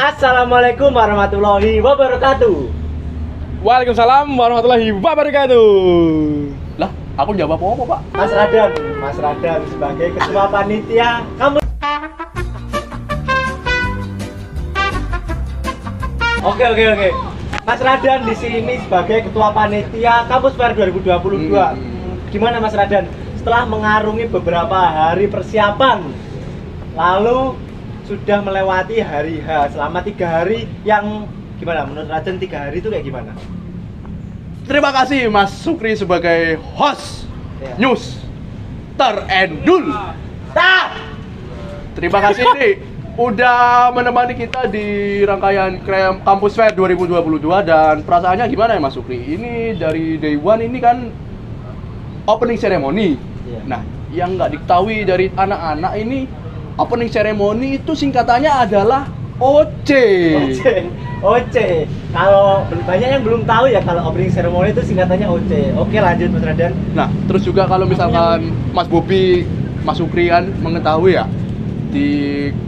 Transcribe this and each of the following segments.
Assalamualaikum warahmatullahi wabarakatuh. Waalaikumsalam warahmatullahi wabarakatuh. Lah, aku jawab apa, Pak? Mas Radan, Mas Radan sebagai ketua panitia kamu. Oke oke oke. Mas Radan di sini sebagai ketua panitia Kampus Fair 2022. Hmm. Gimana Mas Radan? Setelah mengarungi beberapa hari persiapan, lalu sudah melewati hari H selama tiga hari yang gimana? Menurut Radan tiga hari itu kayak gimana? Terima kasih Mas Sukri sebagai host Ya. news terendul. Tak. Terima kasih nih udah menemani kita di rangkaian Krem Kampus Fair 2022 dan perasaannya gimana ya Mas Sukri? Ini dari day one ini kan opening ceremony. Iya. Nah, yang nggak diketahui dari anak-anak ini opening ceremony itu singkatannya adalah OC. OC. OC. Kalau banyak yang belum tahu ya kalau opening ceremony itu singkatannya OC. Oke, lanjut Mas Radan. Nah, terus juga kalau misalkan Mas Bobi, Mas Sukri kan mengetahui ya di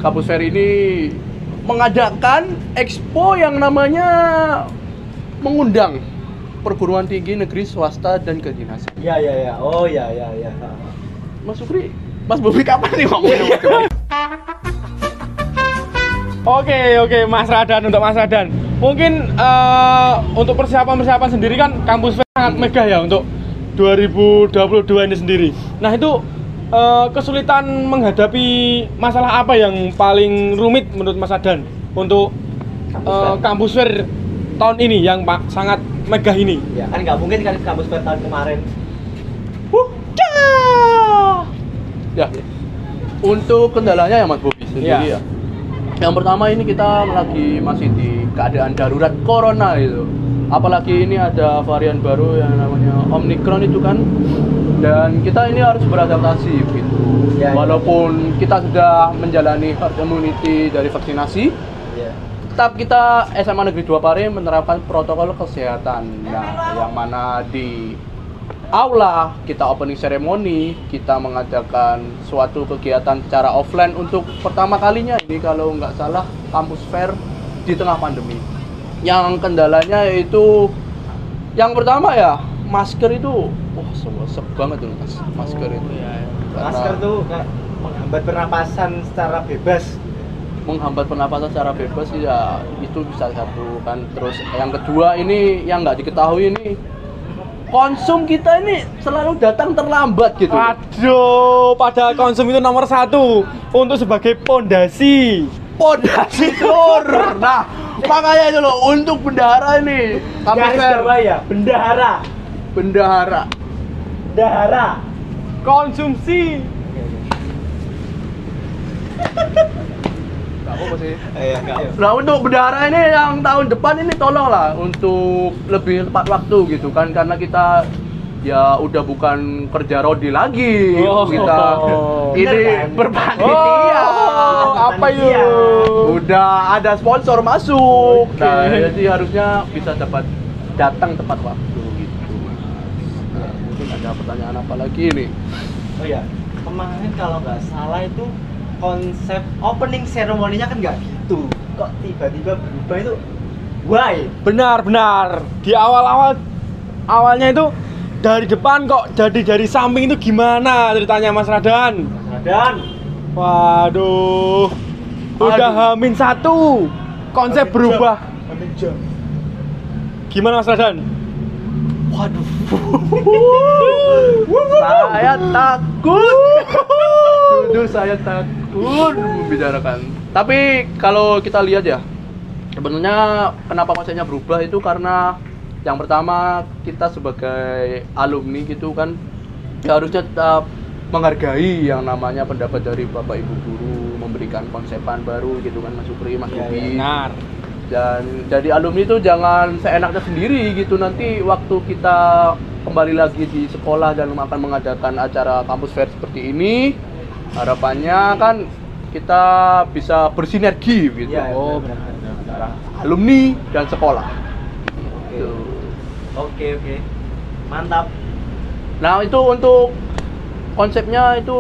kampus fair ini mengadakan expo yang namanya mengundang perguruan tinggi negeri swasta dan kedinasan. Ya ya ya. Oh ya ya ya. Mas Sukri, Mas Bobi kapan nih ngomongin macam-macam? Oke oke Mas Radan untuk Mas Radan. Mungkin eh, untuk persiapan persiapan sendiri kan kampus sangat megah ya untuk 2022 ini sendiri. Nah itu eh, kesulitan menghadapi masalah apa yang paling rumit menurut Mas Radan untuk Kampus eh, kampus fair tahun ini yang pak sangat megah ini? Ya kan nggak mungkin kan kampus fair tahun kemarin. Ya. Untuk kendalanya ya Mas Bobi sendiri Ya. ya. Yang pertama ini kita lagi masih di keadaan darurat corona itu. Apalagi ini ada varian baru yang namanya Omicron itu kan. Dan kita ini harus beradaptasi gitu. Ya, ya. Walaupun kita sudah menjalani herd immunity dari vaksinasi, Ya. tetap kita SMA Negeri 2 Pare menerapkan protokol kesehatan. Nah, yang mana di aula kita opening ceremony, kita mengadakan suatu kegiatan secara offline untuk pertama kalinya ini kalau nggak salah kampus fair di tengah pandemi. Yang kendalanya yaitu yang pertama ya masker itu wah sep banget tuh mas masker itu. Karena Masker tuh kayak menghambat pernapasan secara bebas. menghambat pernapasan secara bebas ya itu bisa satu kan terus yang kedua ini yang nggak diketahui ini konsum kita ini selalu datang terlambat gitu Aduh, pada konsum itu nomor satu untuk sebagai pondasi. pondasi tur nah makanya itu loh untuk bendahara ini Garis fair bawah ya, bendahara. bendahara Bendahara. Konsumsi. Nggak apa-apa sih Iya. Nah untuk bendahara ini yang tahun depan ini tolonglah untuk lebih tepat waktu gitu kan karena kita ya udah bukan kerja rodi lagi Oh. kita Bener ini kan? berpanitia Oh, apa Panitia. yuk? udah ada sponsor masuk Oke. nah jadi harusnya bisa dapat datang tepat waktu gitu Nah, mungkin ada pertanyaan apa lagi nih Oh ya, kemarin kalau nggak salah itu konsep opening ceremony-nya kan nggak gitu. Kok tiba-tiba berubah itu? Why? Benar, benar. Di awal-awal awalnya itu dari depan kok jadi dari samping itu gimana ceritanya Mas Radan? Dan Waduh. Udah hamin satu. Konsep berubah. Ambil jam. Gimana Mas Radan? waduh saya takut Jujur saya takut membicarakan. Tapi kalau kita lihat ya, sebenarnya kenapa konsepnya berubah itu karena yang pertama kita sebagai alumni gitu kan ya harusnya tetap menghargai yang namanya pendapat dari bapak ibu guru memberikan konsepan baru gitu kan Mas Supri, Mas Ya, Benar. dan jadi alumni itu jangan seenaknya sendiri gitu nanti waktu kita kembali lagi di sekolah dan akan mengadakan acara kampus fair seperti ini harapannya kan kita bisa bersinergi gitu Iya, oh benar, benar, benar. antara alumni dan sekolah Oke. Gitu. Oke, oke. Mantap. nah itu untuk konsepnya itu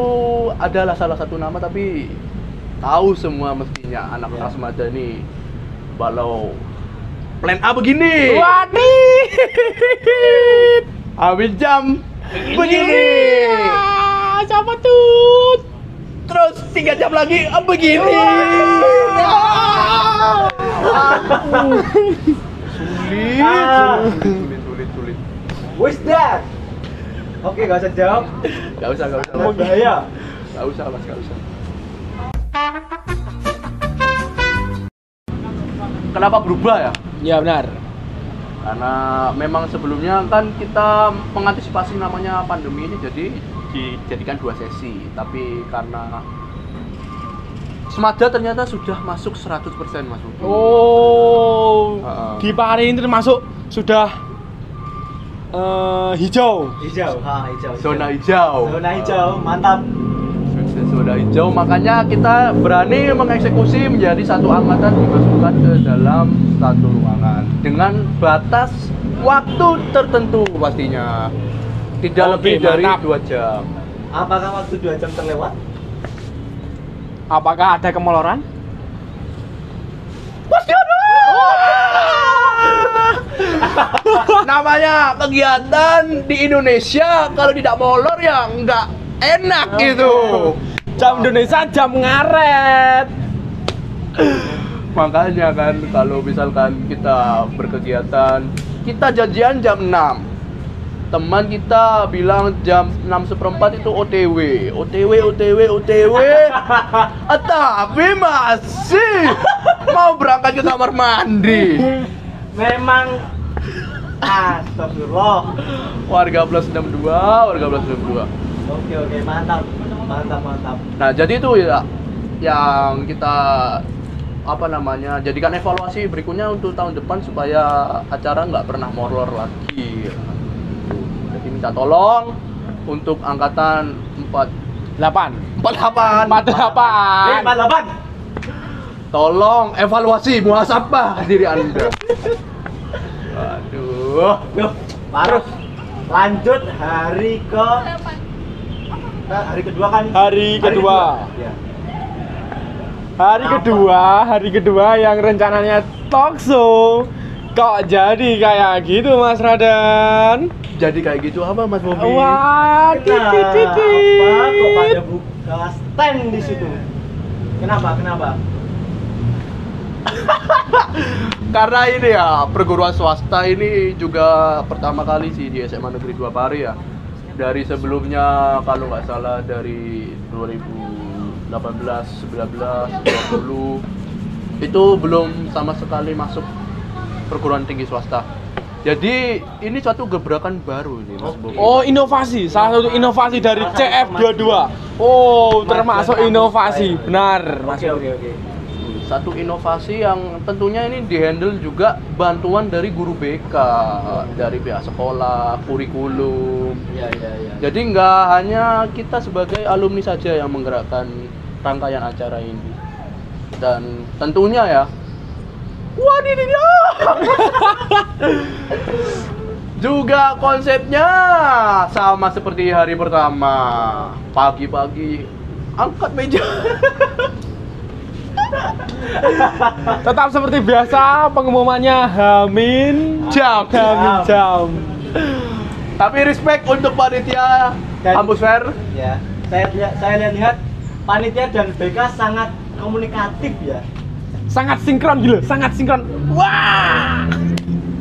adalah salah satu nama tapi tahu semua mestinya anak Iya. Asmada ini Walau plan A begini. Wadih. Habis jam begini. Ah, Siapa tuh? Terus tiga jam lagi ah, begini. Sulit, sulit, sulit, sulit. What's that? Oke, gak usah jawab. Gak usah, gak usah. Mau bahaya. Gak usah, mas, gak usah. Kenapa berubah ya? Ya benar. Karena memang sebelumnya kan kita mengantisipasi namanya pandemi ini jadi dijadikan dua sesi. Tapi karena Semada ternyata sudah masuk 100% Mas. Oh, di Pari ini termasuk sudah eh, hijau. Hijau, ha, hijau. Zona hijau. Zona hijau, mantap. Sukses zona hijau, makanya kita berani mengeksekusi menjadi satu angkatan dimasukkan ke dalam satu ruangan dengan batas waktu tertentu pastinya. Tidak Oke, lebih dari mantap. dua jam. Apakah waktu 2 jam terlewat? Apakah ada kemoloran? Pasti ada. Namanya kegiatan di Indonesia kalau tidak molor ya nggak enak gitu. Jam Indonesia jam ngaret. Makanya kan kalau misalkan kita berkegiatan, kita janjian jam 6 Teman kita bilang jam 6 seperempat itu OTW OTW, OTW, OTW Ah, Tapi masih mau berangkat ke kamar mandi Memang Astagfirullah. Warga plus 62, warga plus 62 Oke, oke, mantap. Mantap, mantap. Nah jadi itu ya yang kita apa namanya jadikan evaluasi berikutnya untuk tahun depan supaya acara nggak pernah molor lagi. Minta tolong untuk angkatan 4 8. 48 Eh, 48. 48. tolong evaluasi muhasabah diri Anda. Aduh. Yuk, terus lanjut hari ke Nah, hari kedua kan Hari kedua. Ya. Hari Apa? kedua, hari kedua yang rencananya talk show kok jadi kayak gitu Mas Radan? Jadi kayak gitu apa Mas Bobi? Wah, Kenapa kok pada buka stand di situ? Kenapa? Kenapa? Karena ini ya perguruan swasta ini juga pertama kali sih di SMA Negeri 2 Pari ya. Dari sebelumnya kalau nggak salah dari 2018, 19, 20 itu belum sama sekali masuk perguruan tinggi swasta. Jadi ini suatu gebrakan baru ini Mas Bobi. Oh, inovasi. Salah satu inovasi dari CF22. Oh, termasuk inovasi. Benar, Mas. Oke, oke, oke. satu inovasi yang tentunya ini dihandle juga bantuan dari guru BK dari pihak sekolah kurikulum Iya, iya, iya. jadi nggak hanya kita sebagai alumni saja yang menggerakkan rangkaian acara ini dan tentunya ya wadidaw juga konsepnya sama seperti hari pertama pagi-pagi angkat meja Tetap seperti biasa pengumumannya Hamin Jam. Hamin jam. Tapi respect untuk panitia Dan- kampus fair. Ya, saya lihat saya lihat panitia dan BK sangat komunikatif ya. Sangat sinkron gitu, sangat sinkron. Wah.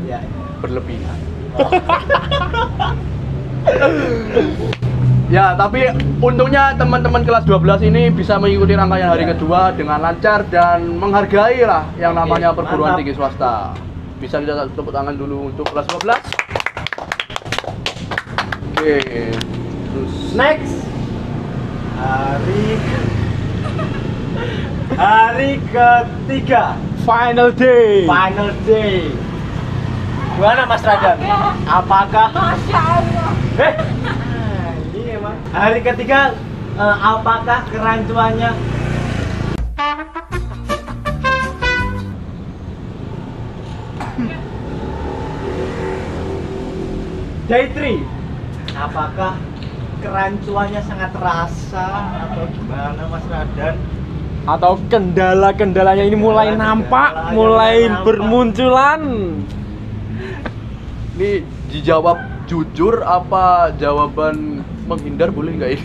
Ya. Berlebihan. ya, tapi untungnya teman-teman kelas 12 ini bisa mengikuti rangkaian hari Ya. kedua dengan lancar dan menghargai lah yang Oke, namanya perguruan mantap. tinggi swasta. Bisa kita tepuk tangan dulu untuk kelas 12. Oke. Terus Next. Hari Hari ketiga, Final day. final day. Gimana Mas Radan? Apakah Masya Allah. Eh, ini emang. Hari ketiga, eh, apakah kerancuannya Day 3 Apakah kerancuannya sangat terasa atau gimana Mas Radan? Atau kendala-kendalanya ini mulai Kendala-kendalanya nampak, mulai mulai nampak. bermunculan. Ini dijawab jujur apa jawaban menghindar boleh nggak ini?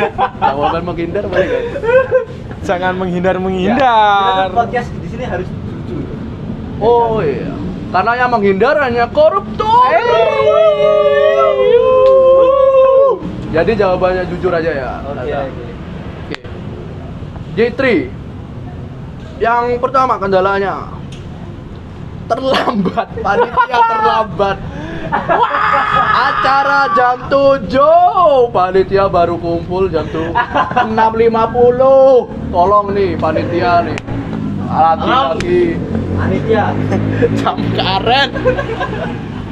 jawaban menghindar boleh nggak? Jangan Ya, menghindar-menghindar. kita podcast di sini harus jujur. Oh iya, karena yang menghindar hanya koruptor. Jadi jawabannya jujur aja ya. Oke, Nada. Oke. Oke. J3 Yang pertama kendalanya. Terlambat. Panitia terlambat. Acara jam 7 Panitia baru kumpul jam tuh 6.50 Tolong nih panitia nih. Lagi-lagi Panitia. jam karet.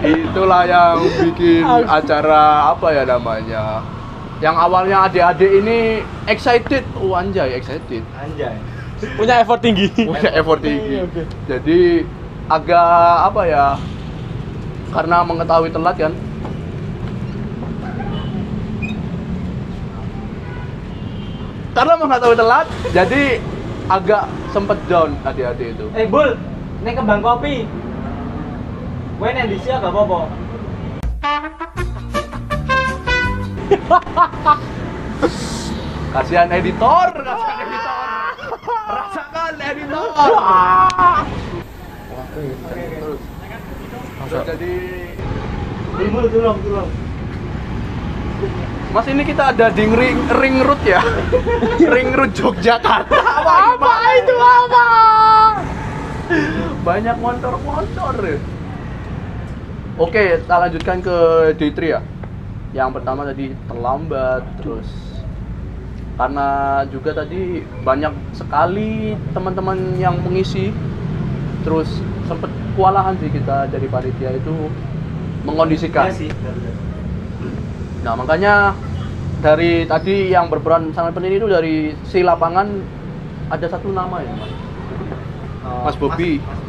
Itulah yang bikin acara apa ya namanya yang awalnya adik-adik ini excited, oh anjay excited Anjay. Punya effort tinggi. punya effort tinggi. Oke. Jadi agak apa ya? Karena mengetahui telat kan. Karena mengetahui telat, jadi agak sempet down adik-adik itu. Eh, Bul, ini kembang kopi. Gue yang di sini gak apa-apa. Kasihan editor, kasihan editor. Rasakan editor. Terus. Terus jadi Bul, tolong, tolong. Mas ini kita ada di ring ring road ya. ring road Yogyakarta. Apa itu apa? Banyak motor-motor. ya. Oke, kita lanjutkan ke D3 ya. Yang pertama tadi terlambat terus karena juga tadi banyak sekali teman-teman yang mengisi terus sempet kewalahan sih kita dari panitia itu mengondisikan. Iya sih. Nah makanya dari tadi yang berperan sangat penting itu dari si lapangan ada satu nama ya mas. Oh, Mas Bobi. Mas,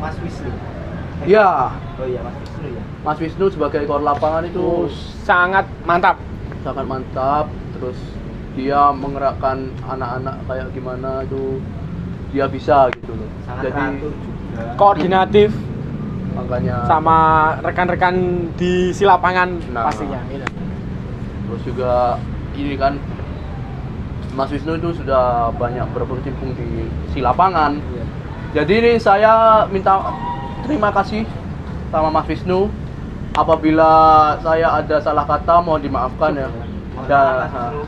Mas Wisnu. Eh, Ya, Oh iya, Mas Wisnu ya. Mas Wisnu sebagai kor lapangan Oh, itu sangat mantap. sangat mantap. Terus dia menggerakkan anak-anak kayak gimana itu dia bisa gitu loh. Sangat Jadi juga. Koordinatif makanya sama rekan-rekan di si lapangan Nah. pastinya. gitu. terus juga ini kan Mas Wisnu itu sudah banyak berkecimpung di si lapangan. Iya. Jadi ini saya minta terima kasih sama Mas Wisnu. Apabila saya ada salah kata mohon dimaafkan ya. Dan Wisnu.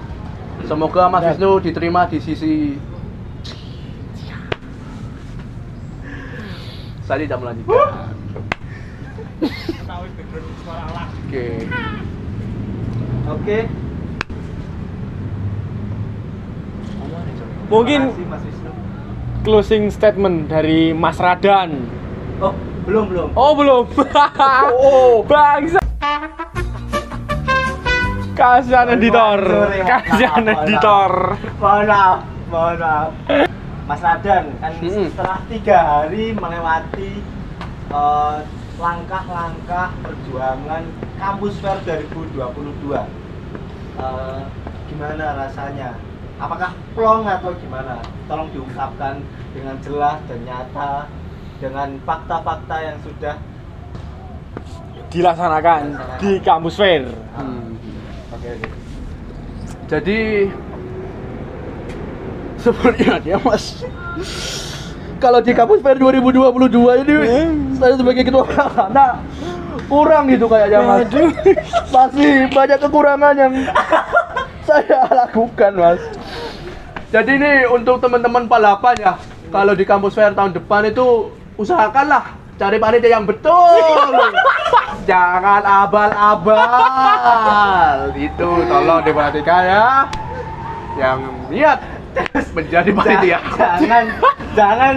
semoga Mas Dan- Wisnu diterima di sisi saya tidak melanjutkan. Oke. Oke. Mungkin closing statement dari Mas Radan. Oh, belum, belum. Oh belum. Oh. Bangsa. Kasihan editor. Kasihan editor. Mohon maaf, mohon maaf. Mas Radan, kan Mm-mm. setelah tiga hari melewati eh, langkah-langkah perjuangan Kampus Fair 2022, eh, gimana rasanya? Apakah plong atau gimana? Tolong diungkapkan dengan jelas dan nyata dengan fakta-fakta yang sudah Dilaksanakan di kampus fair. Hmm. Oke, oke. Jadi sebenarnya Mas kalau di kampus fair 2022 ini saya sebagai ketua anak kurang gitu kayaknya Mas. Aduh. Masih banyak kekurangan yang saya lakukan Mas. Jadi ini untuk teman-teman palapan ya, kalau di kampus fair tahun depan itu usahakanlah cari panitia yang betul. Jangan abal-abal. Itu tolong diperhatikan ya. Yang niat menjadi panitia. Ja- jangan jangan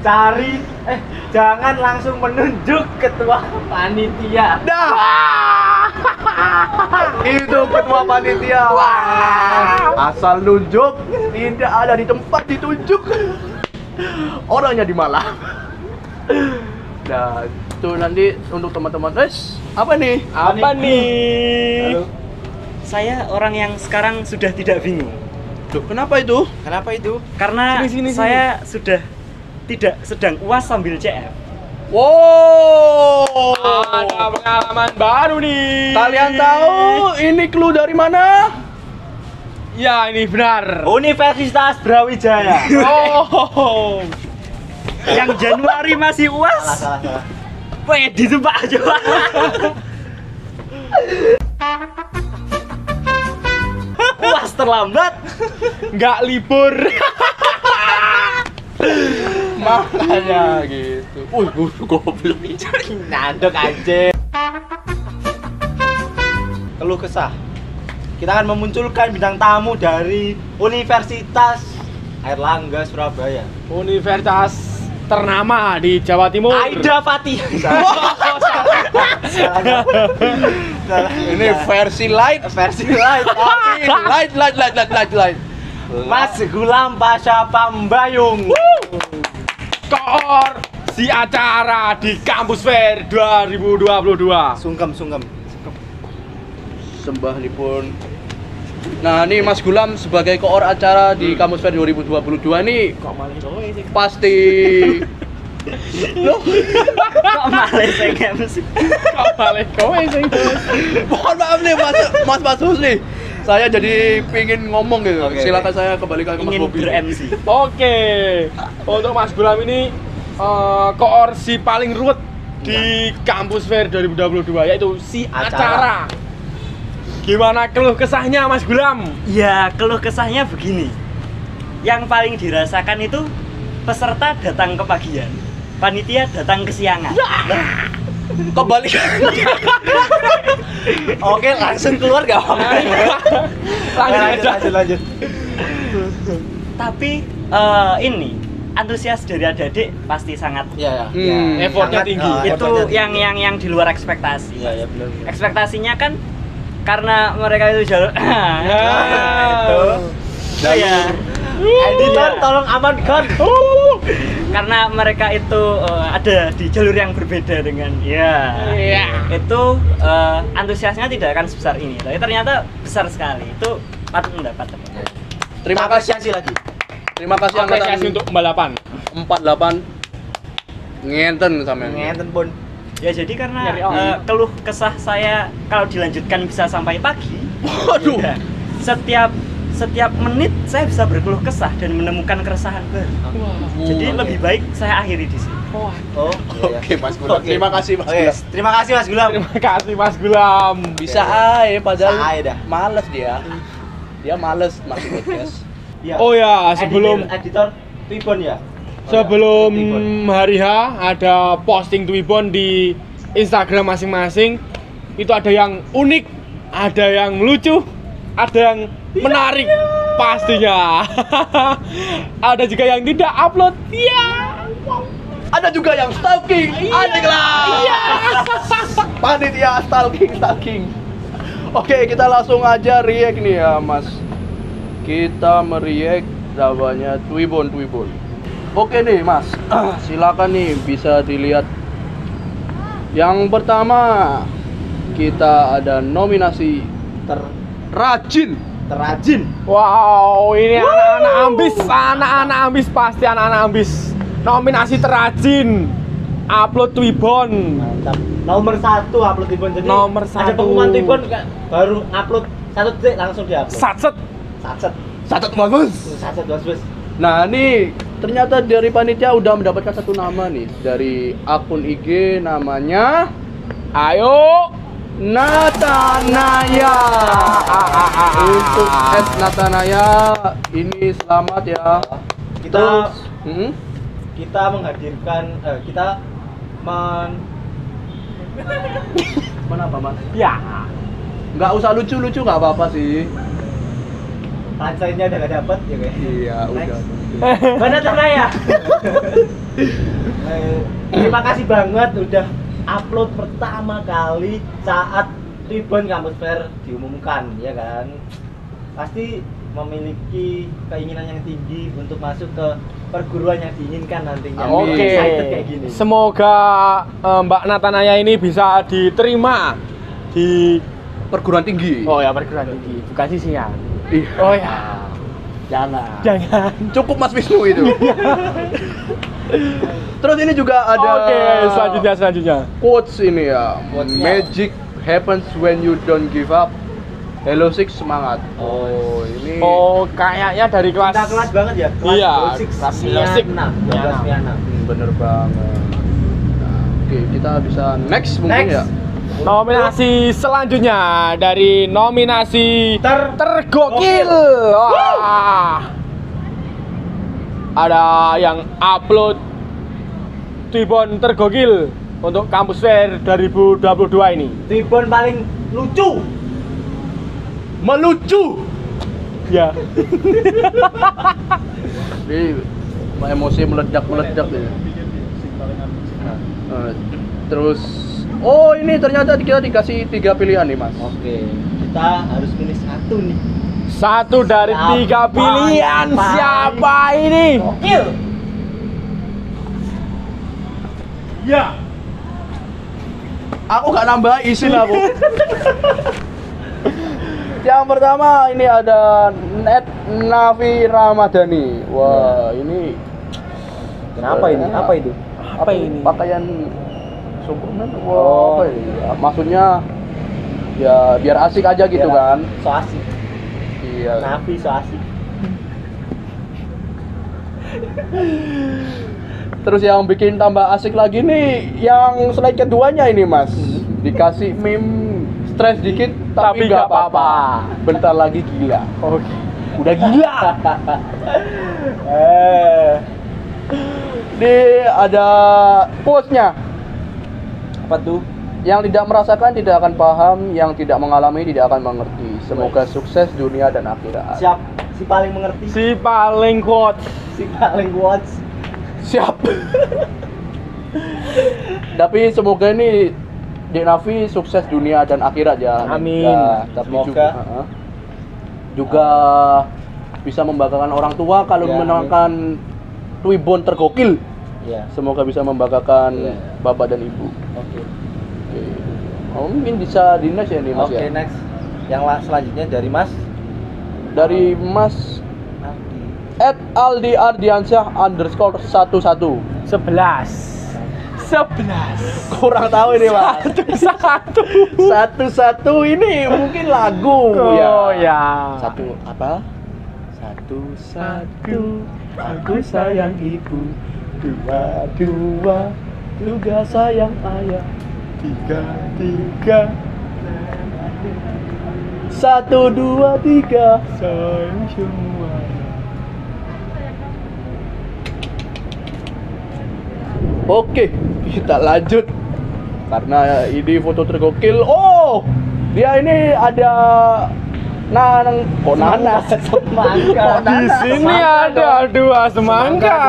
cari eh jangan langsung menunjuk ketua panitia Dah. Itu ketua panitia. Asal nunjuk, tidak ada di tempat ditunjuk. Orangnya di Malang. Nah, itu nanti untuk teman-teman, guys, apa nih? Apa nih? Halo. Saya orang yang sekarang sudah tidak bingung. Loh, kenapa itu? Kenapa itu? Karena Sini, sini, saya sudah tidak sedang uas sambil CF. Wow. Ada pengalaman baru nih. Kalian tahu ini clue dari mana? Ya, ini benar. Universitas Brawijaya. Oh. Yang Januari masih salah, uas. salah, salah. Pedi tuh Pak coba. uas terlambat. Nggak libur. Makanya gitu. Wih, guru goblok. Nandok aja. Keluh kesah. Kita akan memunculkan bintang tamu dari Universitas Airlangga Surabaya. Universitas ternama di Jawa Timur. Aida Fatih. Ini versi light. versi. Tapi light, light, light, light, light, light. Mas Gulam Pasha Pambayung. Koor si acara di Kampus Fair 2022. Sungkem, sungkem. Sembah lipun. Nah, ini Mas Gulam sebagai koor acara di Kampus Fair 2022 ini Kok malah sih? pasti Loh, Kok malah saya MC? Kok malah kowe sih? mohon maaf nih Mas Mas Mas Husni. Saya jadi pingin ngomong gitu. Oke, Silakan saya kembalikan ke Mas Ingin Bobi. ber-MC. Oke. Untuk Mas Gulam ini eh, koor si paling ruwet di Kampus Fair 2022 yaitu si Acara. acara. Gimana keluh kesahnya Mas Gulam? Ya, keluh kesahnya begini. Yang paling dirasakan itu peserta datang kepagian, panitia datang kesiangan. Kembalikan. Oke, langsung keluar gak apa-apa. Langsung lanjut, aja. lanjut, lanjut. Tapi eh, ini antusias dari adik-adik pasti sangat Iya, ya. Hmm, effortnya tinggi. ah, itu effortnya tinggi. yang yang yang di luar ekspektasi. Iya, ya benar. Ekspektasinya kan karena mereka itu jalur Ya. itu Nah, ya Editor Iya. tolong amankan. karena mereka itu eh, ada di jalur yang berbeda dengan ya Iya. itu eh, antusiasnya tidak akan sebesar ini tapi ternyata besar sekali itu patut mendapat Terima Kita kasih. apresiasi lagi. Terima kasih Apresiasi untuk pembalapan. 48 ngenten sampean. Ngenten pun. Ya jadi karena eh, keluh kesah saya kalau dilanjutkan bisa sampai pagi Waduh. ya, setiap setiap menit saya bisa berkeluh kesah dan menemukan keresahan baru jadi Oke. lebih baik saya akhiri di sini Oh, iya, Oke, Mas Gulam. Oke. Terima kasih, Mas Gulam. Terima kasih Mas Gulam. Terima kasih Mas Gulam. Bisa aja padahal aja dah. males dia. Dia males masih podcast. Iya. Oh ya, sebelum editor, editor Twibbon ya. Sebelum ya, hari H ada posting Twibbon di Instagram masing-masing. Itu ada yang unik, ada yang lucu, ada yang menarik pastinya. ada juga yang tidak upload. Iya. Ada juga yang stalking. Anjing lah. Iya. Panitia stalking stalking. Oke, kita langsung aja react nih ya, Mas. Kita mereact namanya Twibbon Twibbon. Oke nih, Mas. Silakan nih bisa dilihat. Yang pertama kita ada nominasi ter Rajin. terajin. Wow, ini anak-anak ambis, anak-anak ambis pasti anak-anak ambis. Nominasi terajin. Upload Twibbon. Mantap. Nomor satu upload Twibbon. Jadi Nomor ada satu. pengumuman Twibbon baru upload satu detik langsung diupload. Satset. Satset. Catat bagus. Satset bos bos. Nah, ini ternyata dari panitia udah mendapatkan satu nama nih dari akun IG namanya Ayo. Natanaya. Untuk S Natanaya ini selamat ya. Kita Terus, hmm? kita menghadirkan eh, kita men Mana apa, Mas? Ya. Nggak usah lucu-lucu nggak apa-apa sih. Punchline-nya udah gak dapet ya kayak. Iya, Next. udah. Mana Tanaya? Eh, Terima kasih banget udah upload pertama kali saat Tribun Kampus Fair diumumkan, ya kan? Pasti memiliki keinginan yang tinggi untuk masuk ke perguruan yang diinginkan nantinya. Oke. Gini. Semoga eh, Mbak Natanaya ini bisa diterima di Perguruan tinggi. Oh ya perguruan tinggi, bukan sisinya. Iya. Oh ya. Jangan. Jangan. Cukup Mas Wisnu itu. Terus ini juga ada Oke, selanjutnya selanjutnya. quotes ini ya. Quotes-nya. Magic happens when you don't give up. Hello Six semangat. Oh. ini Oh, kayaknya dari kelas Kita kelas banget ya. Kelas Iya, kelas Mia Basic. 6. Mia 12 Mia 6. Hmm, bener banget. Nah, Oke, kita bisa next mungkin Next. ya. Nominasi selanjutnya dari nominasi Ter- tergokil. Wah. Ada yang upload Tribun tergokil untuk kampus fair 2022 ini. Tribun paling lucu. Melucu. Ya. Emosi meledak-meledak ya. Nah, terus oh ini ternyata kita dikasih tiga pilihan nih mas. Oke, kita harus pilih satu nih. Satu dari Siapa? tiga pilihan Siapa? siapa ini? Gokil. Ya. Aku gak nambah isin aku. Yang pertama ini ada Net Navi Ramadhani. Wah ini Kenapa ini? Apa itu? Apa ini? Pakaian Superman. Wah Oh. apa ini? Ya, Maksudnya ya biar asik aja gitu Biar kan. So asik. Iya. Nafi so asik. Terus yang bikin tambah asik lagi nih yang slide keduanya ini mas Dikasih meme stres dikit tapi, Tapi nggak apa-apa. Bentar lagi gila Oke. Udah gila eh, Ini ada postnya apa tuh? Yang tidak merasakan tidak akan paham Yang tidak mengalami tidak akan mengerti Semoga sukses dunia dan akhirat Siap si paling mengerti, Si paling kuat. si paling watch. Siap Tapi semoga ini Dek Nafi sukses dunia dan akhirat ya Amin. Ya, tapi Semoga. juga juga bisa membanggakan orang tua kalau Ya, menangkan Twibbon tergokil Ya. semoga bisa membanggakan Ya. bapak dan ibu Oke. Oke. Oh, mungkin bisa di next ya nih mas Oke, ya next. Yang la- selanjutnya dari Mas dari mas at Aldi Ardiansyah underscore 11 Sebelas. Sebelas. kurang tahu ini mas Satu. satu satu ini mungkin lagu Oh ya. satu apa satu satu aku sayang ibu dua dua juga sayang ayah tiga tiga satu dua tiga Sayang semua. Oke, kita lanjut karena ini foto tergokil. Oh, dia ini ada nang kok nanas Semangka. Kok Di sini Semangka ada dua semangka.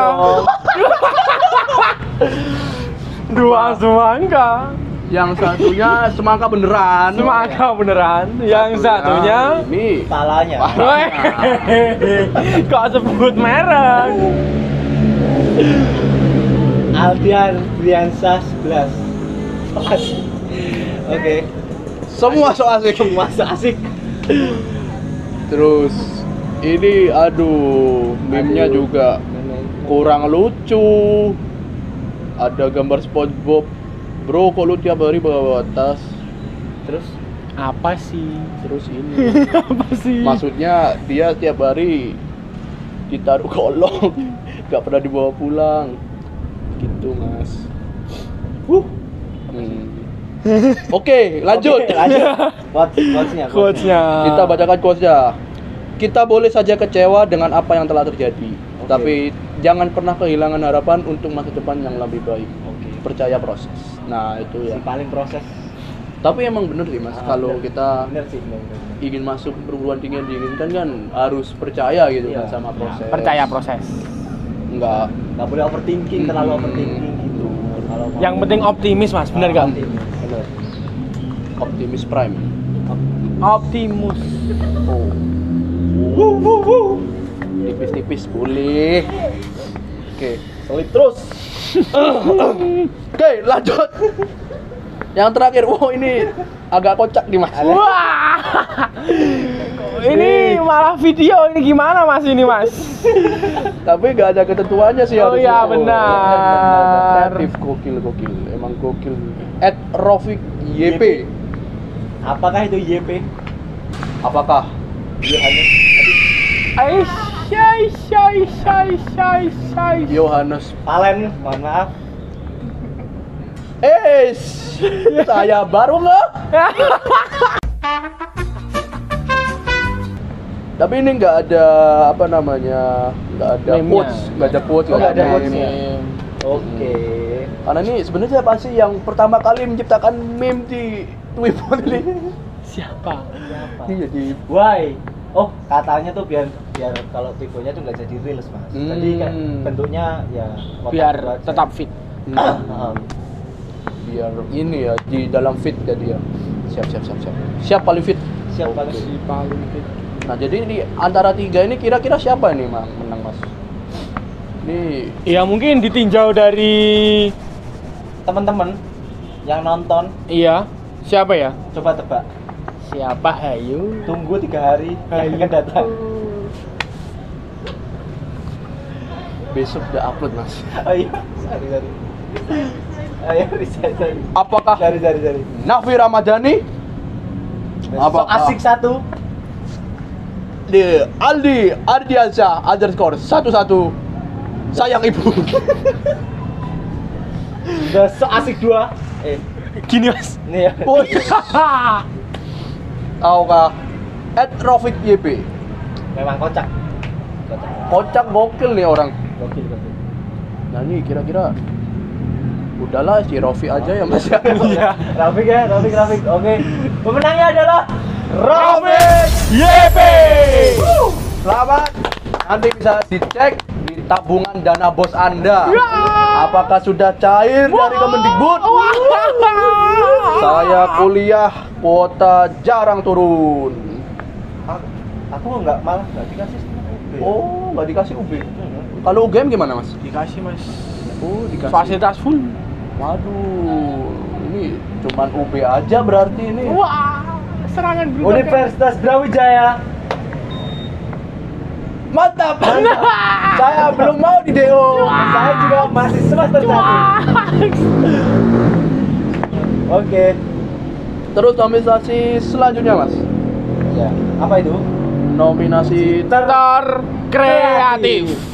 Dua semangka. Yang satunya semangka beneran. Semangka beneran. Yang satunya ini Palanya. Kok sebut merek? Aldian Briansa 11. Oke. semua so asik. Semua so asik. Terus ini aduh, meme-nya Aduh. juga kurang lucu. Ada gambar SpongeBob. Bro, kok lu tiap hari bawa tas? Terus Apa sih? Terus ini Apa sih? Maksudnya dia tiap hari ditaruh kolong, nggak pernah dibawa pulang. Gitu mas. Wuh. Hmm. Oke, lanjut. Oke, lanjut. Quotes, quotesnya. Quotes-nya. Kita bacakan quotes-nya. Kita boleh saja kecewa dengan apa yang telah terjadi, Oke. tapi jangan pernah kehilangan harapan untuk masa depan yang lebih baik. Oke. Percaya proses. Nah itu Si ya. paling proses. Tapi emang bener sih mas, Ah, kalau bener. kita bener sih, bener, bener. ingin masuk perguruan tinggi yang diinginkan kan harus percaya gitu Iya. kan sama proses. Percaya proses. Enggak. Nggak boleh overthinking, terlalu overthinking gitu. Kalau Yang penting optimis mas, bener Ah, Bener. Optimis Prime. Optimus. Oh. Tipis-tipis boleh. Oke. Solid terus. Oke, lanjut. Yang terakhir, wow ini agak kocak nih mas. Wah. Ini malah video ini gimana mas ini mas? Tapi nggak ada ketentuannya sih Oh iya, benar. Kreatif gokil gokil, emang gokil. At Rofik YP. Apakah itu YP? Apakah Yohanes. Aisyah, Aisyah, Aisyah, Aisyah, Aisyah. Yohanes Palen, mohon maaf. Eh, saya baru nggak? Tapi ini nggak ada apa namanya, nggak ada Meme-nya. quotes, nggak ada quotes, Oh, nggak ada meme. quotes-nya. Oke. Karena ini sebenarnya siapa sih yang pertama kali menciptakan meme di Twitter ini? Siapa? Siapa? Ini jadi Why? Oh, katanya tuh biar biar kalau tifonya tuh nggak jadi reels mas. Jadi kan Hmm. bentuknya ya Biar gitu aja. tetap fit. Heeh. biar ini ya di dalam fit jadi ya. Siap siap siap siap. Siap paling fit. Siap banget. Si paling fit. Nah jadi di antara tiga ini kira-kira siapa nih mang menang mas? Ini Ya mungkin ditinjau dari Teman-teman yang nonton iya siapa ya? coba tebak. Siapa Hayu? Tunggu tiga hari yang akan datang. besok udah upload mas. Oh iya, sorry sorry. Ayo, sorry sorry. Apakah Sorry sorry sorry. Nafi Ramadhani? Apa? asik satu. Di Aldi Ardiansyah underscore satu satu sayang ibu Besok asik dua. Eh, Gini mas. ini ya. Woi. tahu kah at Rofik YP Memang kocak. Kocak. kocak gokil nih orang Gokil gokil. nah ini kira-kira udahlah si Rofi aja ya mas ya Iya. Rafik ya, Rafik, Rafik. Oke. Pemenangnya adalah Rafik. YP. selamat. Nanti bisa dicek di tabungan dana bos anda. Apakah sudah cair dari Kemendikbud? Saya kuliah kuota jarang turun. Aku, aku nggak malah nggak dikasih UB. oh nggak dikasih UB kalau UGM gimana mas? Dikasih mas. oh dikasih. Fasilitas full. waduh ini cuman UB aja berarti ini. Wah, serangan brutal. Universitas Brawijaya. mantap saya belum mau di DO Saya juga masih semester satu. Oke. terus nominasi selanjutnya mas Ya. Apa itu? nominasi Terkreatif.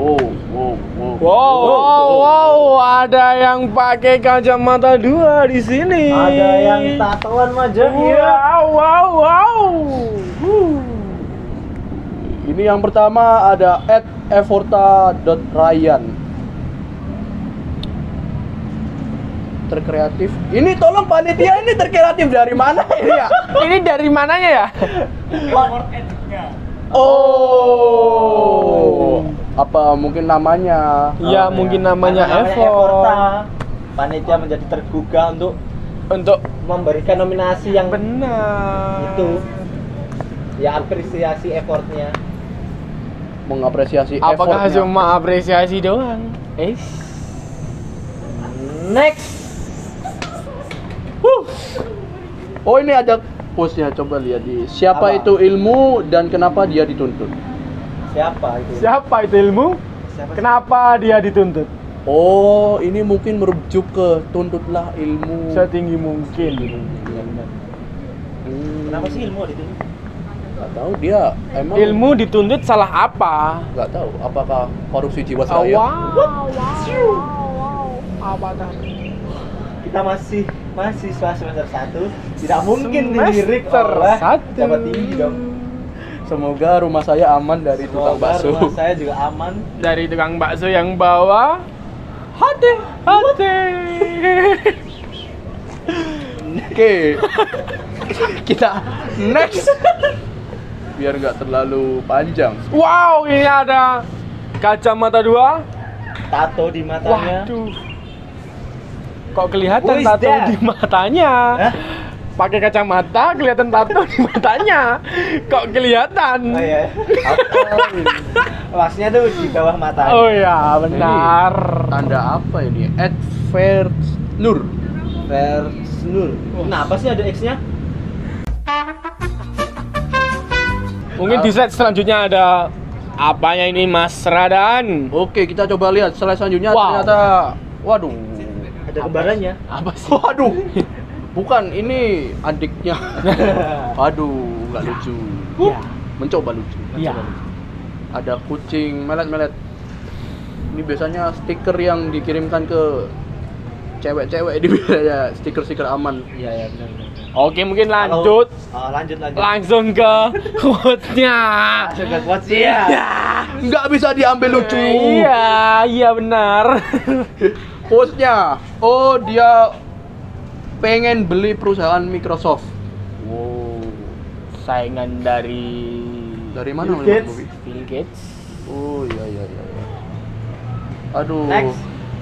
Wow wow wow Wow, wow, wow, ada yang pakai kacamata dua di sini. Ada yang tatoan wajah. Iya. Wow, wow, wow. ini yang pertama ada at evorta.ryan terkreatif ini tolong panitia ini terkreatif dari mana ini ya Ini dari mananya ya? oh apa mungkin namanya Ya, Oh, mungkin iya. namanya Evo. Evorta. Panitia menjadi tergugah untuk Untuk memberikan nominasi yang benar. itu ya apresiasi effortnya mengapresiasi Apakah effortnya. cuma apresiasi doang? Eh. next oh ini ada postnya coba lihat di siapa Apa? itu ilmu dan kenapa dia dituntut siapa itu Siapa itu ilmu? Siapa? Kenapa dia dituntut? oh ini mungkin merujuk ke tuntutlah ilmu Setinggi mungkin. Iya, benar. Hmm, kenapa sih ilmu itu nggak tahu dia emang Ilmu dituntut salah apa? nggak tahu apakah korupsi Oh, jiwasraya wow, wow, wow. Apa tadi? kita masih mahasiswa semester 1 tidak mungkin dilirik Semester oleh satu. tinggi dong semoga rumah saya aman dari tukang Semoga bakso rumah saya juga aman Dari tukang bakso yang bawa hati, hati. oke kita next biar nggak terlalu panjang Wow, ini ada kacamata dua. tato di matanya Waduh. Kok kelihatan tato that? di matanya? Hah? Pakai kacamata kelihatan tato di matanya. Kok kelihatan? oh iya maksudnya tuh di bawah mata Oh ya, benar. tanda apa ini adverts nur Versnur kenapa sih ada X nya Mungkin di slide selanjutnya ada apanya ini Mas Radan? Oke, kita coba lihat slide selanjutnya Wow. ternyata waduh. Ada kembarannya. Apa sih? Waduh. Bukan, ini adiknya. Aduh, nggak lucu. Iya. Mencoba lucu. Iya. Ada kucing melet-melet. Ini biasanya stiker yang dikirimkan ke cewek-cewek di biasanya stiker-stiker aman. Iya, iya benar benar. Oke, mungkin lanjut. Oh, lanjut lanjut. Langsung ke quotes-nya. Langsung ke quotes ya. Nggak bisa diambil lucu. Iya, iya benar. Hostnya, oh dia pengen beli perusahaan Microsoft. Wow, saingan dari Dari mana Bill Gates. Bill Gates. Oh iya iya iya. iya. Aduh. Next.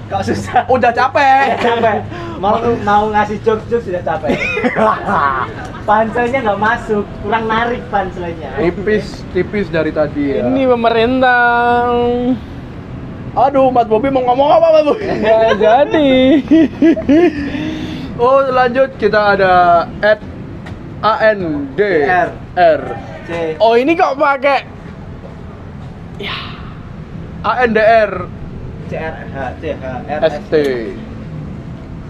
Kok susah? Udah capek. capek. Mau mau ngasih jokes-jokes sudah capek. Panselnya nggak masuk, kurang narik panselnya. tipis tipis dari tadi ya. Ini pemerintah. Aduh, Mas Bobi mau ngomong apa Mas Bobi? Nggak jadi. Oh, lanjut kita ada at AND R. R C. Oh ini kok pakai ANDR C R H C H R S ST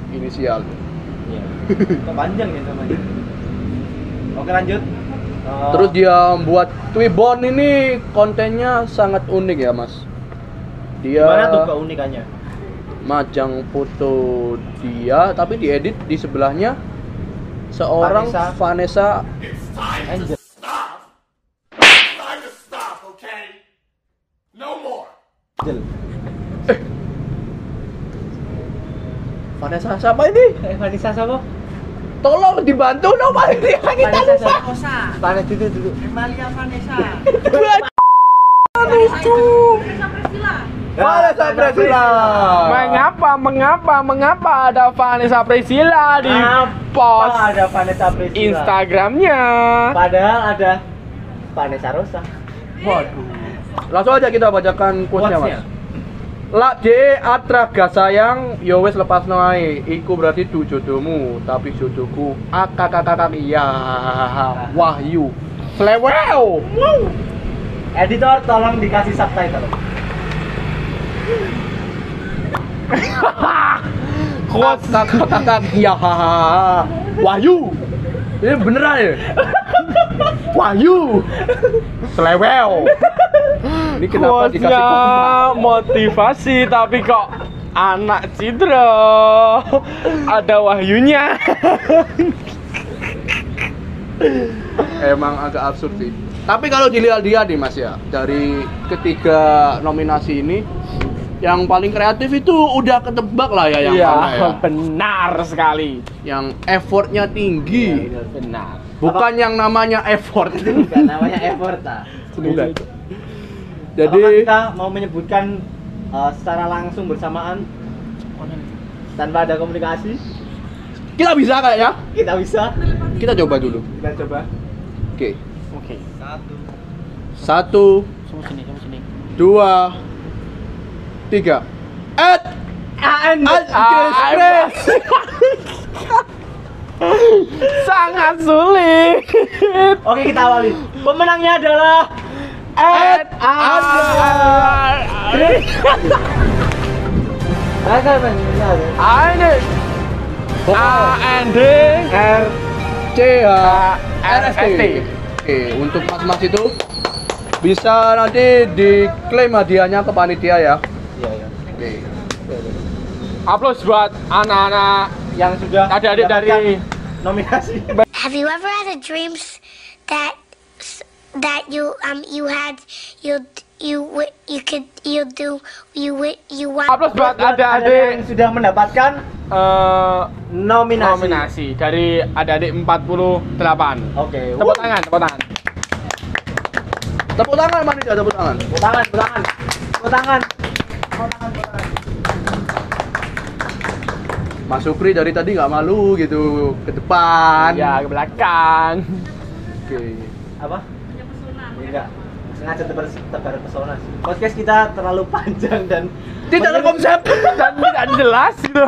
inisial. Iya. Panjang ya namanya? Oke lanjut. Eh, Terus dia membuat Twibbon ini kontennya sangat unik ya, Mas. Dia gimana tuh keunikannya? Majang foto dia tapi diedit di sebelahnya seorang Vanessa. Vanessa Angel. Angel. Vanessa siapa ini? Eh, Vanessa siapa? Tolong dibantu dong Pak ini kita Vanessa lupa. Vanessa dulu dulu. Vanessa Priscilla. mengapa mengapa mengapa ada Vanessa Priscilla di Apa post ada Vanessa Priscilla? Instagramnya? Padahal ada Vanessa Rosa. Waduh. Langsung aja kita bacakan quotes-nya. Mas. Lak je atraga sayang yo wis lepas ae. Iku berarti du jodohmu, tapi jodohku akakakak iya. Wahyu. Slewel. Editor tolong dikasih subtitle. Quotes Kakak iya. Wahyu. Ini beneran ya? Wahyu. Slewel. Ini kenapa dikasih quotesnya koma? motivasi tapi kok anak Cidro ada wahyunya. Emang agak absurd sih. Tapi kalau dilihat dia nih Mas ya, dari ketiga nominasi ini yang paling kreatif itu udah ketebak lah ya yang Iya, mana ya. benar sekali. Yang effortnya tinggi. Benar. Bukan yang namanya effort. Bukan namanya effort ah. Bukan. Apakah Jadi kita mau menyebutkan uh, secara langsung bersamaan tanpa ada komunikasi? kita bisa kayaknya. Kita bisa. Kita coba dulu. Kita coba. Oke. Oke. Satu. Satu, Kamu sini, sini. dua, tiga. At AN. Express. Sangat sulit. Oke kita awali. Pemenangnya adalah At pemenangnya ada. Ini A N D R C H R S T. Oke, untuk mas-mas itu bisa nanti diklaim hadiahnya ke panitia ya. Oke. Upload buat anak-anak Yang sudah adik-adik dari nominasi. Have you ever had a dreams that that you um you had you you you could you do you you want upload buat Buat yang adik-adik sudah mendapatkan eh, nominasi. nominasi dari adik-adik 48. Oke. Tepuk tangan, tepuk tangan. Tepuk tangan tepuk tangan. Tepuk tangan, tepuk tangan. Tepuk tangan. Tepuk tangan, tepuk tangan. Mas Supri dari tadi nggak malu gitu ke depan. Ya, ke belakang. Oke. Apa? Enggak. Sengaja tebar, tebar pesona sih. Podcast kita terlalu panjang dan Tidak ada konsep. Dan tidak jelas gitu.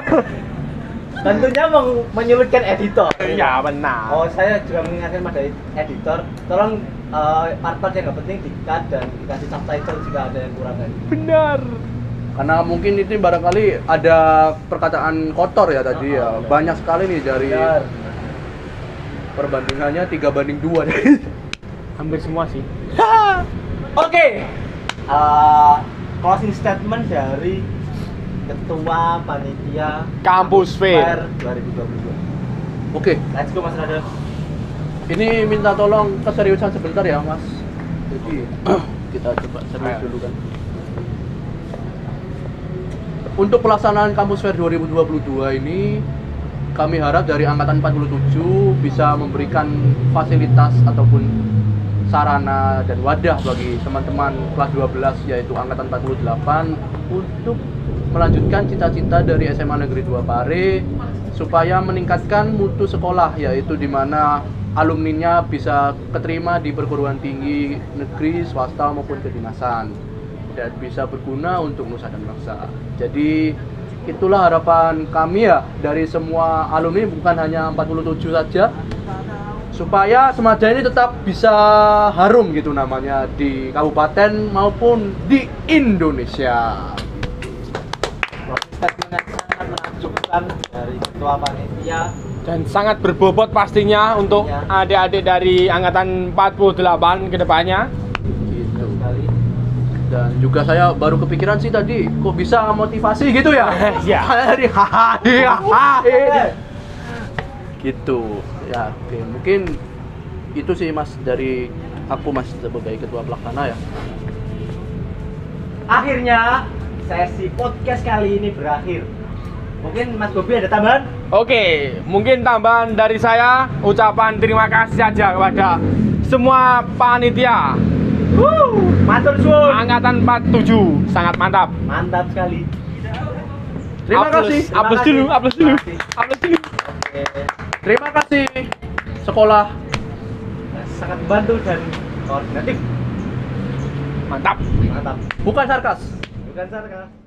tentunya meng- menyulitkan editor. Ya, benar. Oh, saya juga mengingatkan pada editor, tolong eh, part-part yang nggak penting di-cut dan dikasih subtitle jika ada yang kurang kan. Benar. Karena mungkin itu barangkali ada perkataan kotor ya tadi ya. Ah, benar. Banyak sekali nih dari perbandingannya 3 banding 2 Hampir semua sih. Oke. Eh, closing statement dari Ketua Panitia Kampus Fair. 2022. Oke, Let's go Mas Rada. ini minta tolong keseriusan sebentar ya, Mas. Jadi kita coba serius dulu kan. Untuk pelaksanaan Kampus Fair 2022 ini kami harap dari angkatan 47 bisa memberikan fasilitas ataupun sarana dan wadah bagi teman-teman kelas 12 yaitu angkatan 48 untuk melanjutkan cita-cita dari SMA Negeri 2 Pare supaya meningkatkan mutu sekolah yaitu di mana alumninya bisa keterima di perguruan tinggi negeri, swasta maupun kedinasan dan bisa berguna untuk nusa dan bangsa. Jadi itulah harapan kami ya dari semua alumni bukan hanya 47 saja supaya Semada ini tetap bisa harum gitu namanya di kabupaten maupun di Indonesia. Menakjubkan dari Ketua Panitia Dan sangat berbobot pastinya untuk Iya. adik-adik dari angkatan 48 ke depannya. Gitu. sekali. Dan juga saya baru kepikiran sih tadi kok bisa motivasi gitu ya. Iya. Dari hahaha. Gitu. Ya, oke. Mungkin itu sih Mas dari aku Mas sebagai ketua pelaksana ya. Akhirnya sesi podcast kali ini berakhir. Mungkin Mas Bobi ada tambahan? Oke, mungkin tambahan dari saya ucapan terima kasih saja kepada semua panitia Wuh, matur suwun. angkatan 47 sangat mantap. Mantap sekali. Terima Aplaus, kasih. Kasih. dulu, aplaus dulu, aplaus dulu. Oke. Terima kasih sekolah. Sangat membantu dan koordinatif. Mantap. Mantap. Bukan sarkas. Bukan sarkas.